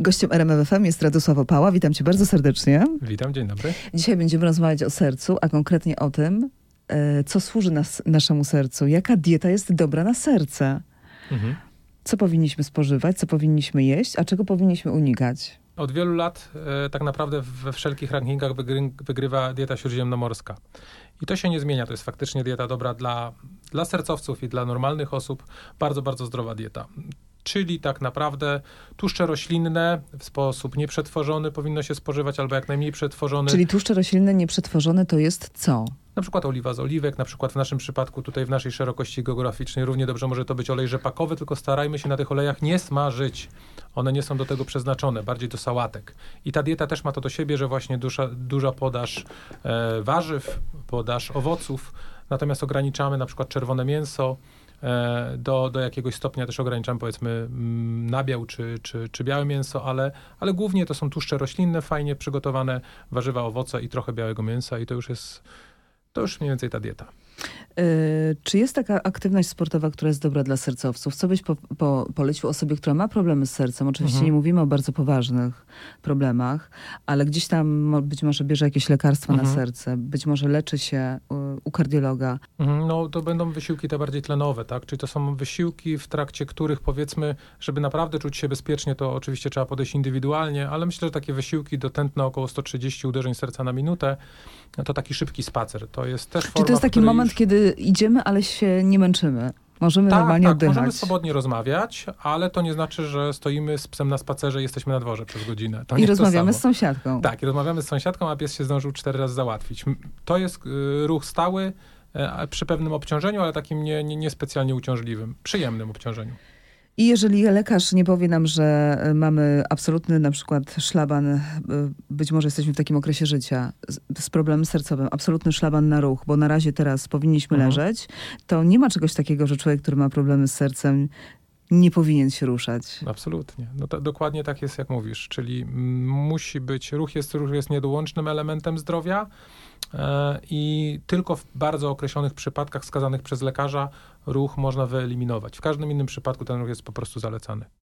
Gościem RMF FM jest Radosław Opała. Witam cię bardzo serdecznie. Witam, dzień dobry. Dzisiaj będziemy rozmawiać o sercu, a konkretnie o tym, e, co służy nas, naszemu sercu. Jaka dieta jest dobra na serce? Mhm. Co powinniśmy spożywać, co powinniśmy jeść, a czego powinniśmy unikać? Od wielu lat e, tak naprawdę we wszelkich rankingach wygry, wygrywa dieta śródziemnomorska. I to się nie zmienia. To jest faktycznie dieta dobra dla, dla sercowców i dla normalnych osób. Bardzo, bardzo zdrowa dieta. Czyli tak naprawdę tłuszcze roślinne w sposób nieprzetworzony powinno się spożywać, albo jak najmniej przetworzony. Czyli tłuszcze roślinne nieprzetworzone to jest co? Na przykład oliwa z oliwek, na przykład w naszym przypadku, tutaj w naszej szerokości geograficznej, równie dobrze może to być olej rzepakowy, tylko starajmy się na tych olejach nie smażyć. One nie są do tego przeznaczone, bardziej do sałatek. I ta dieta też ma to do siebie, że właśnie duża, duża podaż e, warzyw, podaż owoców, natomiast ograniczamy na przykład czerwone mięso, do, do jakiegoś stopnia też ograniczamy powiedzmy mm, nabiał czy, czy, czy białe mięso, ale, ale głównie to są tłuszcze roślinne, fajnie przygotowane warzywa, owoce i trochę białego mięsa i to już jest to już mniej więcej ta dieta. Yy, czy jest taka aktywność sportowa, która jest dobra dla sercowców? Co byś po, po, polecił osobie, która ma problemy z sercem? Oczywiście Mhm. nie mówimy o bardzo poważnych problemach, ale gdzieś tam być może bierze jakieś lekarstwa na Mhm. serce, być może leczy się u, kardiologa. Mhm, No to będą wysiłki te bardziej tlenowe, tak? Czyli to są wysiłki, w trakcie których powiedzmy, żeby naprawdę czuć się bezpiecznie, to oczywiście trzeba podejść indywidualnie, ale myślę, że takie wysiłki do tętna około 130 uderzeń serca na minutę, to taki szybki spacer. To jest też forma, Czy to jest taki moment, już... kiedy idziemy, ale się nie męczymy? Możemy Tak, normalnie tak, oddychać. możemy swobodnie rozmawiać, ale to nie znaczy, że stoimy z psem na spacerze i jesteśmy na dworze przez godzinę. To I rozmawiamy z sąsiadką. Tak, i rozmawiamy z sąsiadką, a pies się zdążył cztery razy załatwić. To jest y, ruch stały e, przy pewnym obciążeniu, ale takim nie, nie, niespecjalnie uciążliwym, przyjemnym obciążeniu. I jeżeli lekarz nie powie nam, że y, mamy absolutny na przykład szlaban, y, być może jesteśmy w takim okresie życia z, problemem sercowym, absolutny szlaban na ruch, bo na razie teraz powinniśmy Mhm. leżeć, to nie ma czegoś takiego, że człowiek, który ma problemy z sercem, nie powinien się ruszać. Absolutnie. No to, dokładnie tak jest, jak mówisz. Czyli musi być, ruch jest, ruch jest niedołącznym elementem zdrowia e, i tylko w bardzo określonych przypadkach wskazanych przez lekarza ruch można wyeliminować. W każdym innym przypadku ten ruch jest po prostu zalecany.